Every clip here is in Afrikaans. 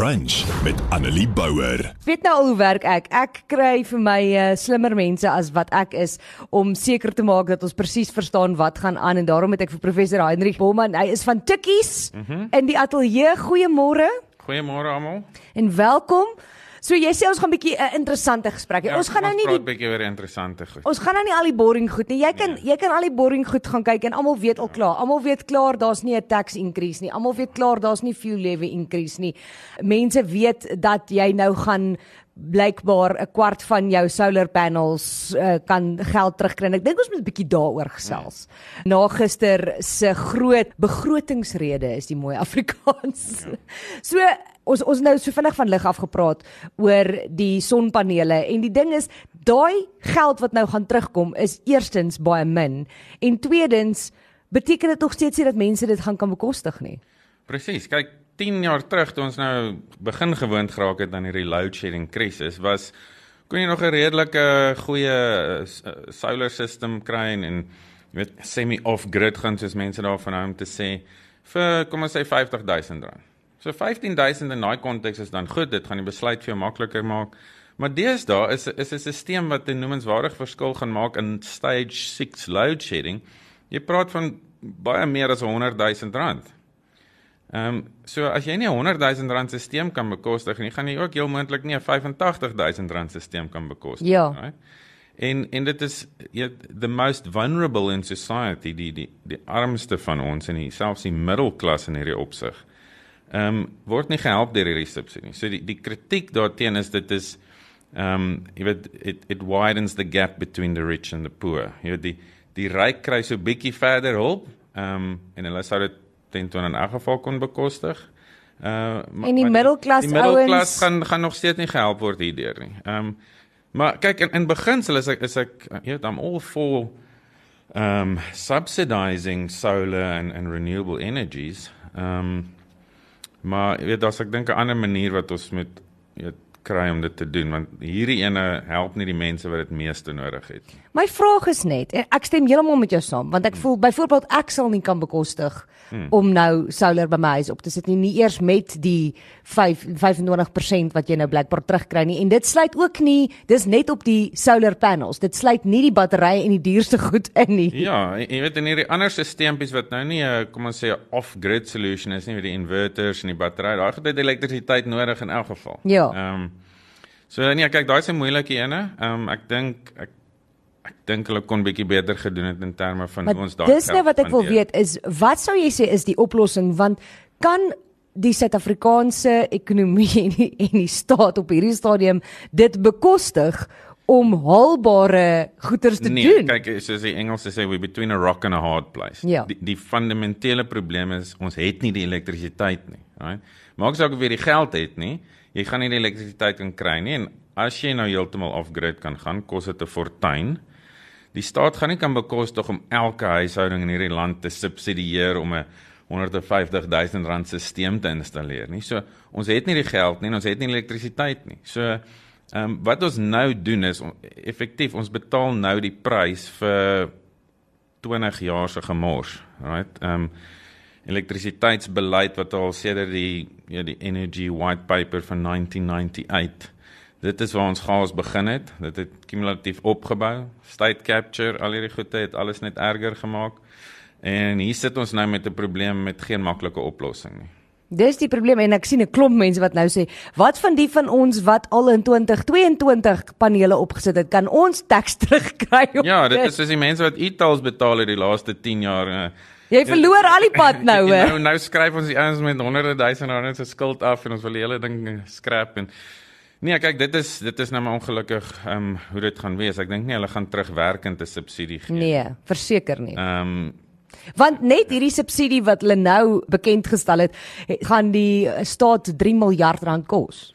Brunch met Annelie Bouwer. Weet nou al hoe werk ek? Ek kry vir my uh, slimmer mense as wat ek is om seker te maak dat ons presies verstaan wat gaan aan en daarom het ek vir professor Heinrich Bowman, hy is van Tikkies mm -hmm. in die ateljee. Goeiemôre. Goeiemôre almal. En welkom. So jy sê ons gaan 'n bietjie 'n uh, interessante gesprek hê. Ja, ons gaan nou nie die die bietjie oor interessante goed. Ons gaan nou nie al die boring goed nie. Jy kan nee. jy kan al die boring goed gaan kyk en almal weet al klaar. Almal weet klaar daar's nie 'n tax increase nie. Almal weet klaar daar's nie fuel levy increase nie. Mense weet dat jy nou gaan blykbaar 'n kwart van jou solar panels uh, kan geld terugkry. Ek dink ons moet 'n bietjie daaroor gesels. Ja. Na gister se groot begrotingsrede is die mooi Afrikaans. Ja. So ons ons nou so vinnig van lig af gepraat oor die sonpanele en die ding is daai geld wat nou gaan terugkom is eerstens baie min en tweedens beteken dit nog steeds nie dat mense dit gaan kan bekostig nie. Presies. Kyk, 10 jaar terug toe ons nou begin gewoond geraak het aan hierdie load shedding krisis was kon jy nog 'n redelike goeie uh, solar system kry en jy weet semi off grid gaan soos mense daarvan hou om te sê vir kom ons sê 50000 rand. So 15000 in daai konteks is dan goed, dit gaan die besluit vir jou makliker maak. Maar deesdae is is 'n stelsel wat 'n noemenswaardige verskil gaan maak in stage 6 load shedding. Jy praat van baie meer as 100000 rand. Ehm um, so as jy nie 100 000 rand stelsel kan bekostig nie, gaan jy ook heel moontlik nie 'n 85 000 rand stelsel kan bekostig ja. nie. Right? En en dit is ja, the most vulnerable in society die die die armste van ons en selfs die middelklas in hierdie opsig. Ehm um, word nie gehelp deur hierdie subsidie. So die die kritiek daarteenoor is dit is ehm um, jy weet it it widens the gap between the rich and the poor. Jy weet die die ryk kry so bietjie verder hulp ehm um, en hulle sou dit ten toon in elk geval kon bekostig. Uh en die middelklas ouens die middelklas gaan gaan nog steeds nie gehelp word hierdeur nie. Ehm um, maar kyk in, in beginsel is ek is ek jy weet I'm all for um subsidizing solar and and renewable energies. Um maar jy weet as ek dink 'n ander manier wat ons moet weet kry om dit te doen want hierdie ene help nie die mense wat dit meeste nodig het nie. My vraag is net, ek stem heeltemal met jou saam want ek voel byvoorbeeld ek sal nie kan bekostig hmm. om nou solar by my huis op te sit nie, nie eers met die 5 25% wat jy nou blykbaar terugkry nie en dit sluit ook nie, dis net op die solar panels. Dit sluit nie die batterye en die duurste goed in nie. Ja, jy weet in hierdie ander stelseltjies wat nou nie 'n kom ons sê off-grid solution is nie met die inverters en die batterye. Daai het elektrisiteit nodig in elk geval. Ja. Ehm um, So nee, kyk, daai is 'n moeilike ene. Ehm um, ek dink ek ek dink hulle kon bietjie beter gedoen het in terme van maar ons daai. Dis nou wat ek wil weet is wat sou jy sê is die oplossing want kan die Suid-Afrikaanse ekonomie en die, en die staat op hierdie stadium dit bekostig om haalbare goederes te nee, doen. Nee, kyk, soos die Engelse sê we between a rock and a hard place. Ja. Die, die fundamentele probleem is ons het nie die elektrisiteit nie, right? Maak saak of jy die geld het nie jy gaan nie die elektrisiteit kan kry nie en as jy nou heeltemal off-grid kan gaan, kos dit 'n fortuin. Die staat gaan nie kan bekostig om elke huishouding in hierdie land te subsidieer om 'n 150 000 rand stelsel te installeer nie. So ons het nie die geld nie en ons het nie elektrisiteit nie. So ehm um, wat ons nou doen is effektief ons betaal nou die prys vir 20 jaar se gemors, right? Ehm um, elektrisiteitsbeleid wat al sedert die ja die Energy White Paper van 1998. Dit is waar ons chaos begin het. Dit het kumulatief opgebou. State capture, al hierdie goede het alles net erger gemaak. En hier sit ons nou met 'n probleem met geen maklike oplossing nie. Dis die probleem en ek sien 'n klomp mense wat nou sê, wat van die van ons wat al in 2022 panele opgesit het, kan ons tax terugkry? Ja, dit is soos die mense wat e-tolls betaal het die laaste 10 jaar. Uh, Jy verloor al die pad nou. Nou nou skryf ons die ouens met honderde duisende rande se skuld af en ons wil die hele ding skrap en Nee, kyk, dit is dit is nou maar ongelukkig ehm um, hoe dit gaan wees. Ek dink nie hulle gaan terugwerkend 'n subsidie gee nie. Nee, verseker nie. Ehm um, Want net hierdie subsidie wat hulle nou bekend gestel het, gaan die staat 3 miljard rand kos.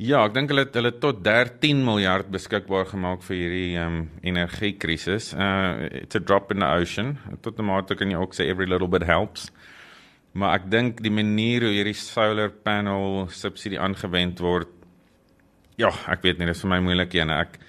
Ja, ek dink hulle het hulle tot 13 miljard beskikbaar gemaak vir hierdie ehm um, energiekrisis. Uh it's a drop in the ocean. Tot die mate kan jy ook sê every little bit helps. Maar ek dink die manier hoe hierdie solar panel subsidie aangewend word ja, ek weet nie, dit is vir my moeilik een. Ek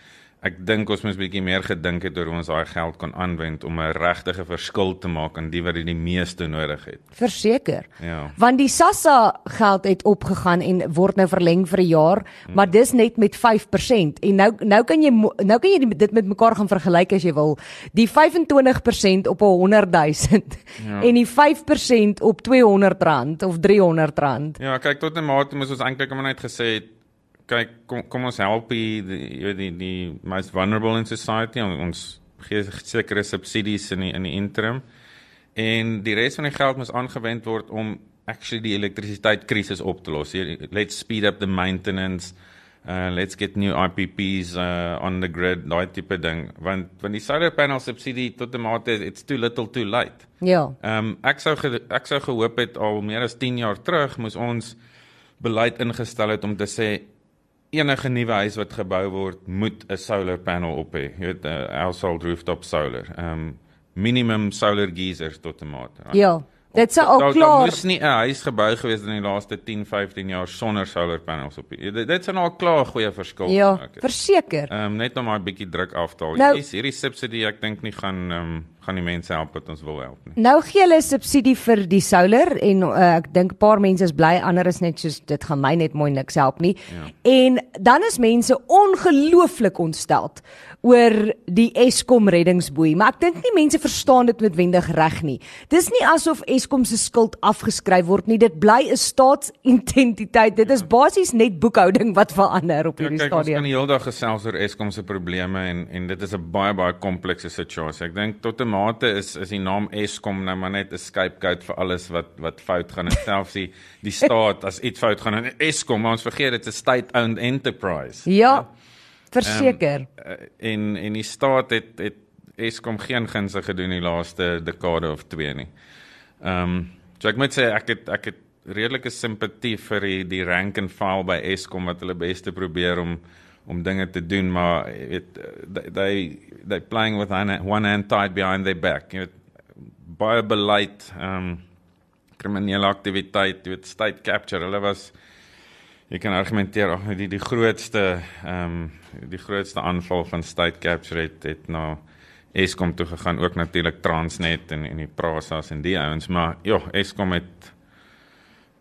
ek dink ons moes bietjie meer gedink het oor hoe ons daai geld kon aanwend om 'n regte verskil te maak aan die wat dit die meeste nodig het. Verseker. Ja. Want die SASSA geld het opgegaan en word nou verleng vir 'n jaar, hmm. maar dis net met 5% en nou nou kan jy nou kan jy dit met mekaar gaan vergelyk as jy wil. Die 25% op 'n 100 000 ja. en die 5% op 200 rand of 300 rand. Ja, kyk tot 'n mate moes ons eintlik maar net gesê het kyk kom kom ons help die die die, die most vulnerable in society ons gee sekere subsidies in die, in die interim en die res van die geld moet aangewend word om actually die elektrisiteitskrisis op te los. Let's speed up the maintenance. Uh let's get new IPPs uh on the grid, daai tipe ding. Want want die solar panel subsidie tot 'n mate it's too little too late. Ja. Ehm um, ek sou ek sou gehoop het al meer as 10 jaar terug moes ons beleid ingestel het om te sê enige nuwe huis wat gebou word moet 'n solar panel op hê. Jy weet 'n household rooftop solar. Ehm um, minimum solar geysers tot 'n mate. Ja. Dit sou al klaar. Daar moes nie 'n huis gebou gewees in die laaste 10, 15 jaar sonder solar panels op. Dit dit sou al klaar goeie verskil ja, het. Ja, verseker. Ehm um, net om 'n bietjie druk af te haal. Nou, is hierdie subsidie ek dink nie gaan ehm um, gaan die mense help wat ons wil help nie. Nou gee hulle subsidie vir die solar en uh, ek dink 'n paar mense is bly, ander is net soos dit gaan my net mooi niks help nie. Ja. En dan is mense ongelooflik ontsteld oor die Eskom reddingsboei, maar ek dink nie mense verstaan dit noodwendig reg nie. Dis nie asof Eskom se skuld afgeskryf word nie, dit bly 'n staatsidentiteit. Dit is basies net boekhouding wat verander op ja, hierdie ja, stadium. Ons kan die hele dag gesels oor Eskom se probleme en en dit is 'n baie baie komplekse situasie. Ek dink tot 'n mate is is die naam Eskom nou maar net 'n scapegoat vir alles wat wat fout gaan en selfs die die staat as iets fout gaan en Eskom, ons vergeet dit is 'n state-owned enterprise. Ja. Verseker. Um, en en die staat het het Eskom geen gunste gedoen die laaste dekade of 2 nie. Ehm um, so ek moet sê ek het ek het redelike simpatie vir die die rank and file by Eskom wat hulle beste probeer om om dinge te doen maar weet they they playing with one hand tied behind their back jy weet. Baie beleid ehm um, kriminele aktiwiteit jy weet state capture hulle was jy kan argumenteer ag die die grootste ehm um, die grootste aanval van state capture het het nou Eskom toe gegaan ook natuurlik Transnet en en die Prasas en die ouens maar ja Eskom het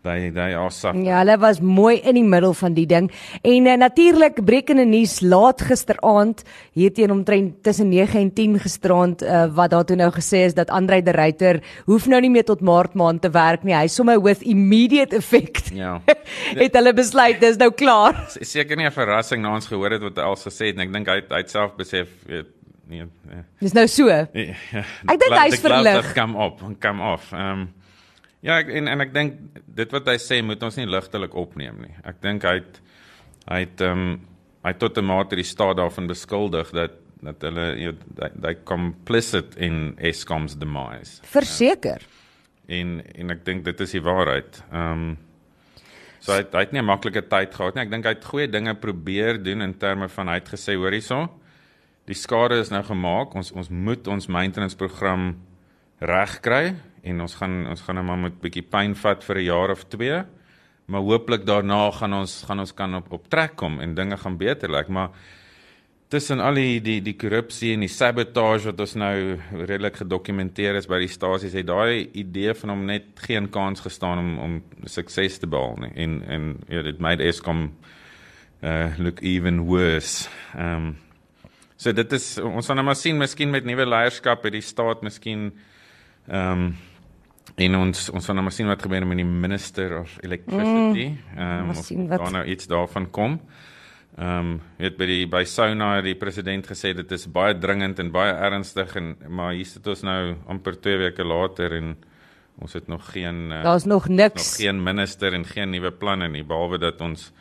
Daai daai asap. Ja, hulle was mooi in die middel van die ding. En uh, natuurlik brekende nuus laat gisteraand hier teen omtrent tussen 9 en 10 gisteraand uh, wat daar toe nou gesê is dat Andre de Ruyter hoef nou nie meer tot Maart maand te werk nie. Hy sommer with immediate effect. Ja. het hulle besluit dis nou klaar. Seker nie 'n verrassing na ons gehoor het wat hy al gesê het en ek dink hy hy self besef weet nee. nee. Dis nou so. Ja. Ek dink hy's verlig. Kom op, kom af. Ehm um, Ja, ek, en en ek dink dit wat hy sê moet ons nie ligtelik opneem nie. Ek dink hy het hy het ehm um, hy tot 'n mate die staat daarvan beskuldig dat dat hulle jy hy complicit in Eskom's demise. Verseker. Um, en en ek dink dit is die waarheid. Ehm um, so hy, hy het nie 'n maklike tyd gehad nie. Ek dink hy het goeie dinge probeer doen in terme van hy het gesê hoor hierso. Die skade is nou gemaak. Ons ons moet ons maintenance program regkry en ons gaan ons gaan nou maar met bietjie pyn vat vir 'n jaar of 2. Maar hooplik daarna gaan ons gaan ons kan op op trek kom en dinge gaan beter lyk, like. maar tussen al die die die korrupsie en die sabotage wat ons nou redelik gedokumenteer is by die stasies het daai idee van hom net geen kans gestaan om om sukses te behaal nie en en ja dit made Eskom uh look even worse. Um so dit is ons gaan nou maar sien miskien met nuwe leierskap het die staat miskien ehm um, en ons ons gaan nou maar sien wat gebeur met die minister of electricity. Mm, ehm um, of daar nou iets daarvan kom. Ehm um, weet by die by Sona het die president gesê dit is baie dringend en baie ernstig en maar hier sit ons nou amper 2 weke later en ons het nog geen uh, Daar's nog niks. Nog geen minister en geen nuwe planne nie behalwe dat ons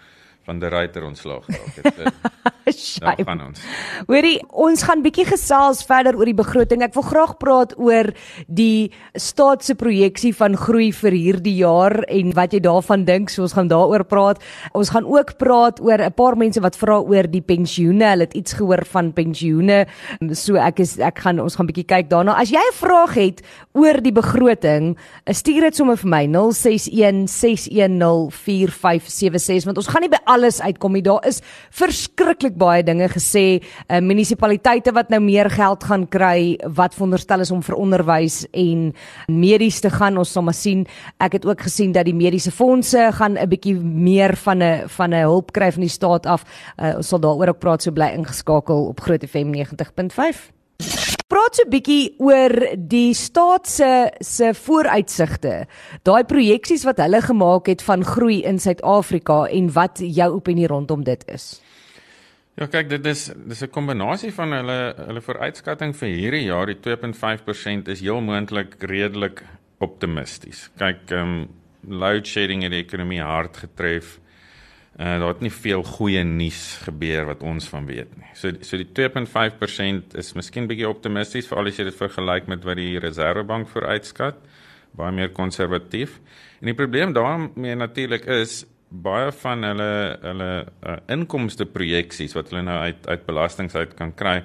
van die ruiter ontslaag geraak het. Shame. Van ons. Hoorie, ons gaan bietjie gesels verder oor die begroting. Ek wil graag praat oor die staat se projeksie van groei vir hierdie jaar en wat jy daarvan dink. So ons gaan daaroor praat. Ons gaan ook praat oor 'n paar mense wat vra oor die pensioene. Hulle het iets gehoor van pensioene. So ek is ek gaan ons gaan bietjie kyk daarna. As jy 'n vraag het oor die begroting, stuur dit sommer vir my 061 610 4576 want ons gaan nie by alles uitkom nie. Daar is verskriklik baie dinge gesê, uh, munisipaliteite wat nou meer geld gaan kry wat veronderstel is om vir onderwys en medies te gaan. Ons sal maar sien. Ek het ook gesien dat die mediese fondse gaan 'n bietjie meer van 'n van 'n hulp kry van die staat af. Uh, ons sal daaroor ook praat so bly ingeskakel op Groot FM 90.5. Praat so 'n bietjie oor die staat se se vooruitsigte. Daai projeksies wat hulle gemaak het van groei in Suid-Afrika en wat jou opinie rondom dit is. Ja, kyk, dit is dis 'n kombinasie van hulle hulle vooruitskatting vir hierdie jaar, die 2.5% is heel moontlik redelik optimisties. Kyk, ehm um, load shedding het die ekonomie hard getref. Uh daar het nie veel goeie nuus gebeur wat ons van weet nie. So so die 2.5% is miskien bietjie optimisties veral as jy dit vergelyk met wat die Reserwebank vooruitskat, baie meer konservatief. En die probleem daarmee natuurlik is baie van hulle hulle uh, inkomste projeksies wat hulle nou uit uit belastings uit kan kry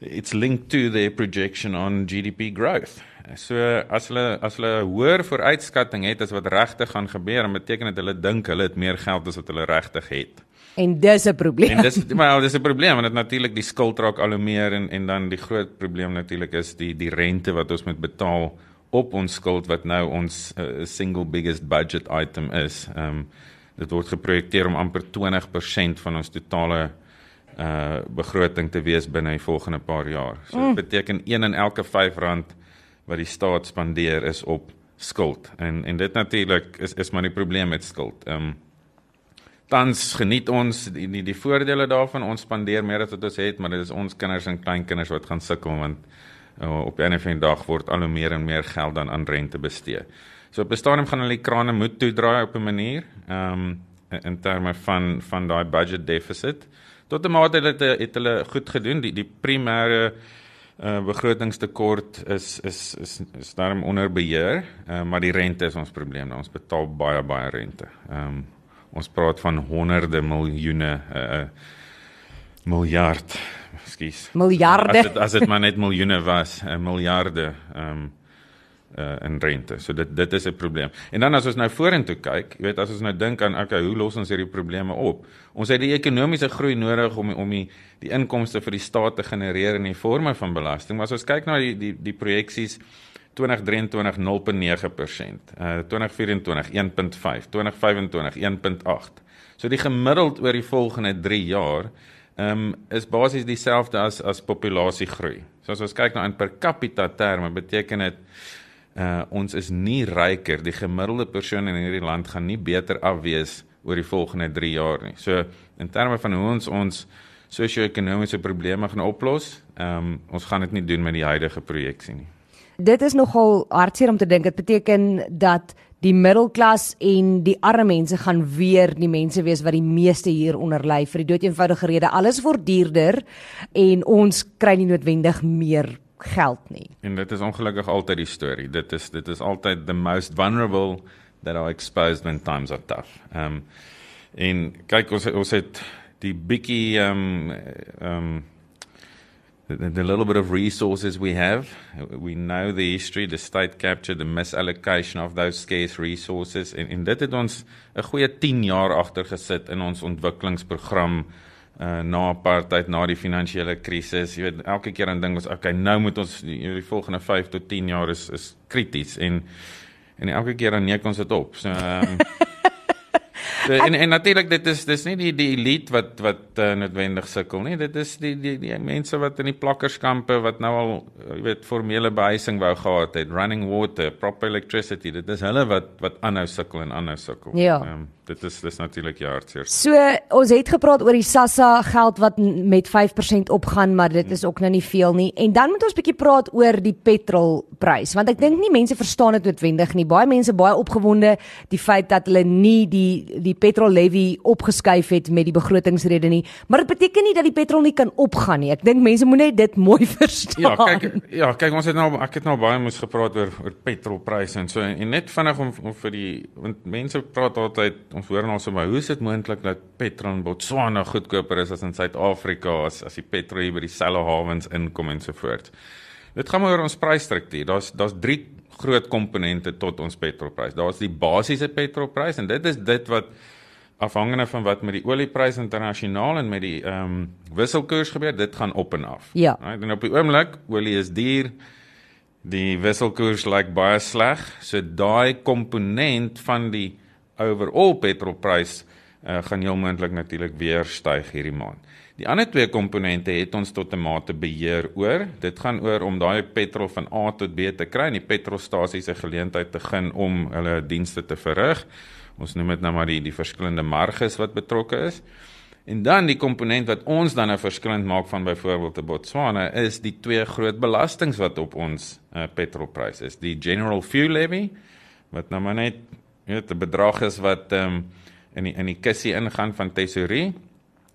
it's linked to their projection on GDP growth. So as hulle as hulle hoër vooruitskatting het as wat regtig gaan gebeur, dan beteken dit hulle dink hulle het meer geld as wat hulle regtig het. En dis 'n probleem. En dis maar dis 'n probleem want dit natuurlik die skuld raak al hoe meer en en dan die groot probleem natuurlik is die die rente wat ons moet betaal op ons skuld wat nou ons uh, single biggest budget item is. Ehm um, dit word geprojekteer om amper 20% van ons totale uh begroting te wees binne die volgende paar jaar. So dit mm. beteken 1 in elke 5 rand wat die staat spandeer is op skuld. En en dit natuurlik is is maar die probleem met skuld. Ehm um, tans geniet ons die die, die voordele daarvan. Ons spandeer meer as wat ons het, maar dit is ons kinders en kleinkinders wat gaan sukkel want uh, op 'n of ander dag word al hoe meer en meer geld dan aan rente bestee. So op 'n stadium gaan hulle die krane moet toedraai op 'n manier. Ehm um, in terme van van daai budget deficit. Tot 'n mate het hulle het hulle goed gedoen. Die die primêre uh begrotingstekort is is is is daarom onder beheer, uh, maar die rente is ons probleem. Nou, ons betaal baie baie rente. Ehm um, ons praat van honderde miljoene uh miljard. Ekskuus. Miljarde. As dit as dit maar net miljoene was, 'n uh, miljarde. Ehm um, uh in rente. So dit dit is 'n probleem. En dan as ons nou vorentoe kyk, jy weet as ons nou dink aan okay, hoe los ons hierdie probleme op? Ons het die ekonomiese groei nodig om om die die inkomste vir die staat te genereer in die vorme van belasting. Maar as ons kyk na die die die projeksies 2023 0.9%, uh 2024 1.5, 2025 1.8. So die gemiddeld oor die volgende 3 jaar ehm um, is basies dieselfde as as populasiegroei. So as ons kyk na in per capita terme beteken dit uh ons is nie ryker die gemiddelde persoon in hierdie land gaan nie beter af wees oor die volgende 3 jaar nie. So in terme van hoe ons ons sosio-ekonomiese probleme gaan oplos, ehm um, ons gaan dit nie doen met die huidige projeksie nie. Dit is nogal hartseer om te dink. Dit beteken dat die middelklas en die arme mense gaan weer die mense wees wat die meeste hier onder ly vir die dood eenvoudige rede. Alles word duurder en ons kry nie noodwendig meer geld nie. En dit is ongelukkig altyd die storie. Dit is dit is altyd the most vulnerable that are exposed when times are tough. Ehm um, en kyk ons ons het die bietjie ehm um, ehm um, the, the little bit of resources we have. We know the history, the state capture, the misallocation of those scarce resources en en dit het ons 'n goeie 10 jaar agter gesit in ons ontwikkelingsprogram uh na apartheid na die finansiële krisis jy weet elke keer dan dink ons okay nou moet ons die, die volgende 5 tot 10 jaar is is krities en en elke keer dan neek ons dit op so um, So, en en natuurlik dit is dis nie die die elite wat wat uh, noodwendig sukkel nie. Dit is die die die mense wat in die plakkerskampe wat nou al uh, jy weet formele behuising wou gehad het, running water, proper electricity. Dit is hulle wat wat aanhou sukkel en aanhou sukkel. Ja. Um, dit is dis natuurlik ja hartseer. So ons het gepraat oor die Sassa geld wat met 5% opgaan, maar dit is ook nou nie veel nie. En dan moet ons bietjie praat oor die petrolprys, want ek dink nie mense verstaan dit noodwendig nie. Baie mense baie opgewonde die feit dat hulle nie die die petrol levy opgeskuif het met die begrotingsrede nie, maar dit beteken nie dat die petrol nie kan opgaan nie. Ek dink mense moet net dit mooi verstaan. Ja, kyk ja, kyk ons het nou ek het nou baie moes gepraat oor oor petrolpryse en so en net vinnig om, om vir die want mense praat altyd ons hoor nou sommer hoe is dit moontlik dat petrol in Botswana goedkoper is as in Suid-Afrika as as die petrol hier by die selle hawens inkom en so voort. Dit gaan maar oor ons prysstruktuur. Daar's daar's drie groot komponente tot ons petrolprys. Daar's die basiese petrolprys en dit is dit wat afhangende van wat met die oliepryse internasionaal en met die ehm um, wisselkoers gebeur, dit gaan op en af. Ja. Right? En op die oomblik, olie is duur. Die wisselkoers lyk baie sleg. So daai komponent van die overall petrolprys uh, gaan heel moontlik natuurlik weer styg hierdie maand. Die ander twee komponente het ons tot 'n mate beheer oor. Dit gaan oor om daai petrol van A tot B te kry en die petrolstasies se geleentheid te gun om hulle dienste te verrig. Ons noem dit nou maar die die verskillende marges wat betrokke is. En dan die komponent wat ons dan 'n verskillend maak van byvoorbeeld te Botswana is die twee groot belastings wat op ons uh, petrolprys is. Die General Fuel Levy wat nou maar net weet 'n bedrag is wat ehm um, in die in die kussie ingaan van tesourie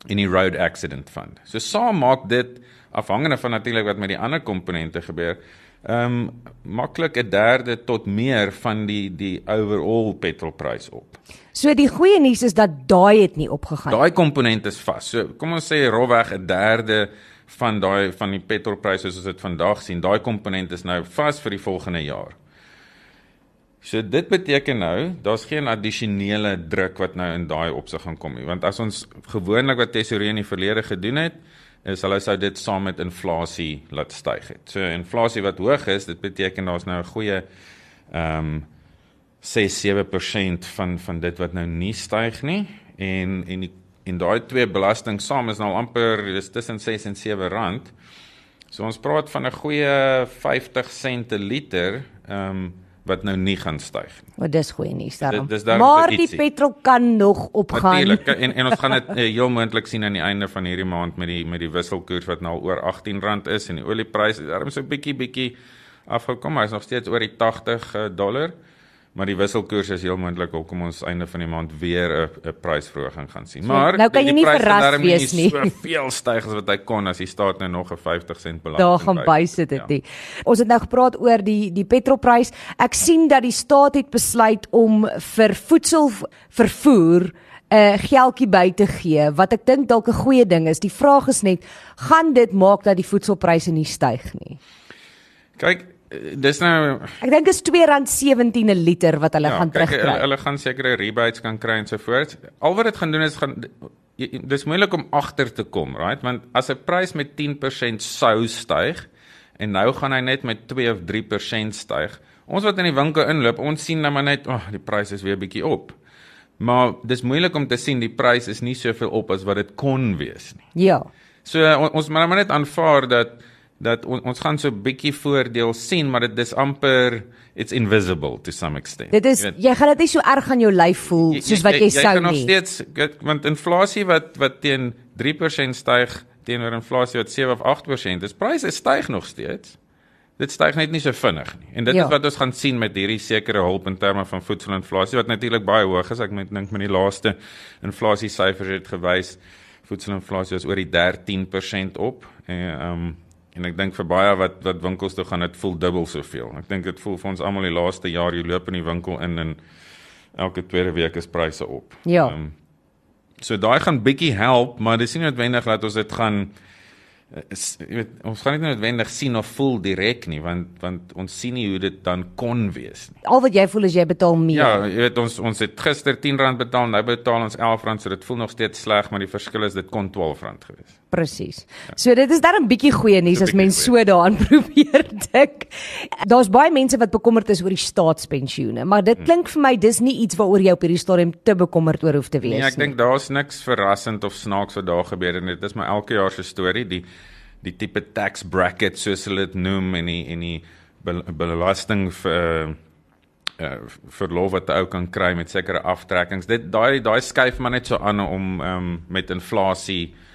en die road accident fund. So saam maak dit afhangende van natuurlik wat met die ander komponente gebeur, ehm um, maklik 'n derde tot meer van die die overall petrolprys op. So die goeie nuus is dat daai het nie opgegaan nie. Daai komponent is vas. So kom ons sê rofweg 'n derde van daai van die petrolpryse soos ons dit vandag sien, daai komponent is nou vas vir die volgende jaar. So dit beteken nou, daar's geen addisionele druk wat nou in daai opsig gaan kom nie, want as ons gewoonlik wat tesorie in die verlede gedoen het, is hulle sou dit saam met inflasie laat styg het. So inflasie wat hoog is, dit beteken daar's nou 'n goeie ehm um, 6-7% van van dit wat nou nie styg nie en en die en daai twee belasting saam is nou amper dis tussen 6 en 7 rand. So ons praat van 'n goeie 50 sente liter ehm um, wat nou nie gaan styg nie. Maar dis goeie nuus daarom. Dis- dis Maar die petrol kan nog opgaan. Natuurlik en en ons gaan dit uh, heel moontlik sien aan die einde van hierdie maand met die met die wisselkoers wat nou oor R18 is en die oliepryse is darm so bietjie bietjie afgekom, hy's nog steeds oor die 80 uh, dollar. Maar die wisselkoers is heel moontlik hoekom ons einde van die maand weer 'n 'n prysverhoging gaan sien. Maar nou kan die- jy die nie verras wees nie. So veel styg as wat hy kon as die staat nou nog 'n 50 sent belasting Daar gaan by- bysit dit Ja. nie. Ons het nou gepraat oor die die petrolprys. Ek sien dat die staat het besluit om vir voedselvervoer 'n uh, geldjie by te gee wat ek dink dalk 'n goeie ding is. Die vraag is net, gaan dit maak dat die voedselpryse nie styg nie? Kyk, eh, dis nou Ek dink is R2.17 'n liter wat hulle gaan Ja, kyk, terugkry. Hulle, hulle gaan sekere rebates kan kry en so voort. Al wat dit gaan doen is gaan dis moeilik om agter te kom, right? Want as 'n prys met 10% sou styg en nou gaan hy net met 2 of 3% styg. Ons wat in die winkel inloop, ons sien nou maar net, "Ag, oh, die prys is weer bietjie op." Maar dis moeilik om te sien die prys is nie soveel op as wat dit kon wees nie. Ja. So on, ons moet maar net aanvaar dat dat on, ons gaan so 'n bietjie voordeel sien, maar dit is amper it's invisible to some extent. Dit is Jy weet, jy gaan dit nie so erg aan jou lyf voel soos wat jy jy sou kan nog nie. steeds want inflasie wat wat teen 3% styg teenoor inflasie wat 7 of 8% is, pryse styg nog steeds. Dit styg net nie so vinnig nie. En dit Ja. is wat ons gaan sien met hierdie sekere hulp in terme van voedselinflasie wat natuurlik baie hoog is. Ek met dink met die laaste inflasie syfers het gewys voedselinflasie is oor die 13% op. En ehm um, en ek dink vir baie wat wat winkels toe gaan dit voel dubbel soveel. Ek dink dit voel vir ons almal die laaste jaar jy loop in die winkel in en elke tweede week is pryse op. Ja. Ehm, so daai gaan bietjie help, maar dis nie noodwendig dat ons dit gaan eh, is, jy weet, ons gaan dit nie noodwendig sien of voel direk nie, want want ons sien nie hoe dit dan kon wees nie. Al wat jy voel is jy betaal meer. Ja, jy weet ons ons het gister R10 betaal, nou betaal ons R11, so dit voel nog steeds sleg, maar die verskil is dit kon R12 gewees. Presies. So dit is dan 'n bietjie goeie nuus as mens so daaraan probeer dink. Daar's baie mense wat bekommerd is oor die staatspensioene, maar dit klink vir my dis nie iets waaroor jy op hierdie stadium te bekommerd oor hoef te wees Nee, ek dink daar's niks verrassend of snaaks wat daar gebeur en dit is my elke jaar se storie, die die tipe tax bracket soos hulle dit noem en die en die bel- belasting vir uh verlof wat 'n ou kan kry met sekere aftrekkings. Dit daai daai skuif maar net so aan om um met inflasie uh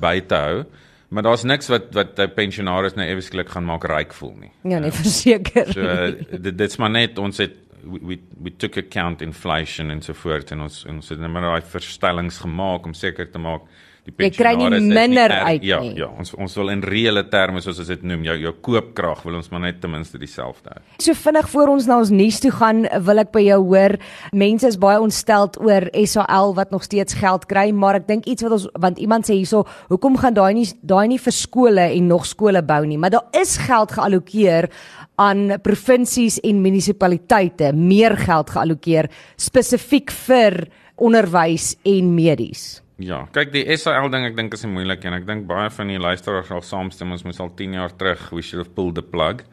by te hou. Maar daar's niks wat wat 'n pensionaris nou eweslik gaan maak ryk voel nie. Ja, nee, verseker. So uh, dit dit's maar net ons het we we, we took account inflation en so voort en ons ons het net maar daai verstellings gemaak om seker te maak die Jy kry nie pensionaris is minder erg- uit ja, nie. Ja, ons ons wil in reële terme soos ons dit noem, jou jou koopkrag wil ons maar net ten minste dieselfde hou. So vinnig voor ons na ons nuus toe gaan, wil ek by jou hoor. Mense is baie ontsteld oor SAL wat nog steeds geld kry, maar ek dink iets wat ons want iemand sê hierso, hoekom gaan daai nie daai nie vir skole en nog skole bou nie, maar daar is geld geallokeer aan provinsies en munisipaliteite, meer geld geallokeer spesifiek vir onderwys en medies. Ja, kyk die SAL ding ek dink is 'n moeilike een. Ek dink baie van die luisteraars sal saamstem ons moes al 10 jaar terug we should have pulled the plug.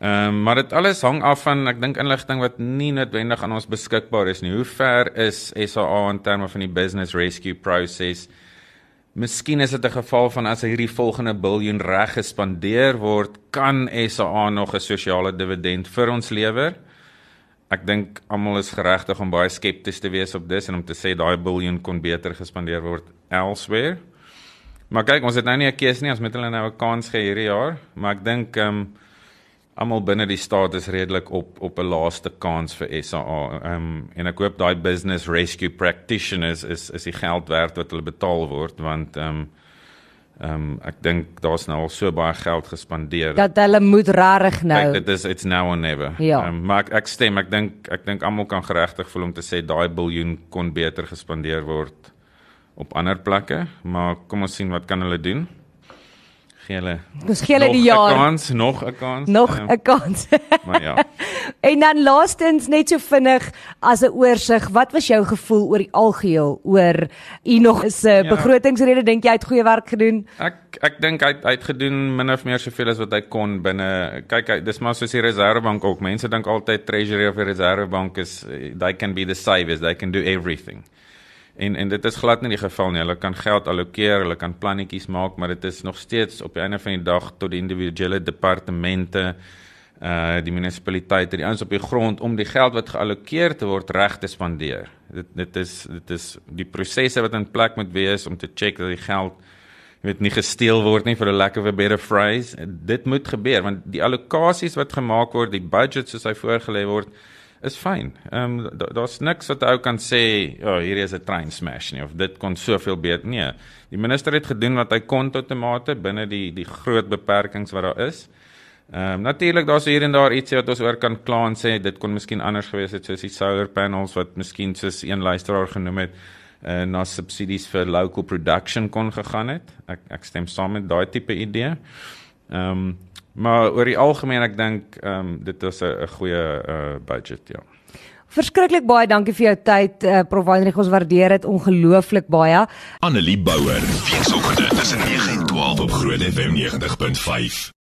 Ehm um, maar dit alles hang af van ek dink inligting wat nie noodwendig aan ons beskikbaar is nie. Hoe ver is SAA in terme van die business rescue proses? Miskien is dit 'n geval van as hierdie volgende biljoen reg gespandeer word, kan SAA nog 'n sosiale dividend vir ons lewer ek dink almal is geregtig om baie skepties te wees op dis en om te sê daai biljoen kon beter gespandeer word elsewhere. Maar kyk, ons het nou nie 'n keuse nie, ons moet hulle nou 'n kans gee hierdie jaar, maar ek dink ehm um, almal binne die staat is redelik op op 'n laaste kans vir SAA. Ehm um, en ek hoop daai business rescue practitioners is is die geld werd wat hulle betaal word want ehm um, Ehm um, ek dink daar's nou al so baie geld gespandeer. Dat hulle moet rarig nou. Dit is it's now or never. Ja. Um, maar ek, ek stem, ek dink ek dink almal kan geregtig voel om te sê daai biljoen kon beter gespandeer word op ander plekke, maar kom ons sien wat kan hulle doen gee hulle Ons gee hulle die jaar. Kans, nog 'n kans. Nog 'n ja. kans. maar ja. en dan laastens net so vinnig as 'n oorsig, wat was jou gevoel oor die algeheel oor u nog is 'n uh, ja. begrotingsrede dink jy hy het goeie werk gedoen? Ek ek dink hy hy het gedoen min of meer soveel as wat hy kon binne kyk hy, dis maar soos die reservebank ook. Mense dink altyd treasury of die reservebank is they can be the savers, they can do everything. En en dit is glad nie die geval nie. Hulle kan geld allokeer, hulle kan plannetjies maak, maar dit is nog steeds op die einde van die dag tot die individuele departemente uh die munisipaliteite, die ouens op die grond om die geld wat geallokeer te word reg te spandeer. Dit dit is dit is die prosesse wat in plek moet wees om te check dat die geld jy weet nie gesteel word nie vir 'n lekker of a better phrase. Dit moet gebeur want die allokasies wat gemaak word, die budget soos hy voorgelê word, is fyn. Ehm um, daar's niks wat ou kan sê, ja, oh, hierdie is 'n train smash nie of dit kon soveel beter. Nee. Die minister het gedoen wat hy kon tot 'n mate binne die die groot beperkings wat daar is. Ehm um, natuurlik daar's hier en daar ietsie wat ons oor kan kla en sê dit kon miskien anders gewees het soos die solar panels wat miskien soos een luisteraar genoem het uh, na subsidies vir local production kon gegaan het. Ek ek stem saam met daai tipe idee. Ehm um, Maar oor die algemeen ek dink ehm um, dit is 'n goeie uh budget ja. Verskriklik baie dankie vir jou tyd uh, Prof Heinrich ons waardeer dit ongelooflik baie. Annelie Bouwer, weekoggend tussen 9 en 12 op Groot FM 90.5.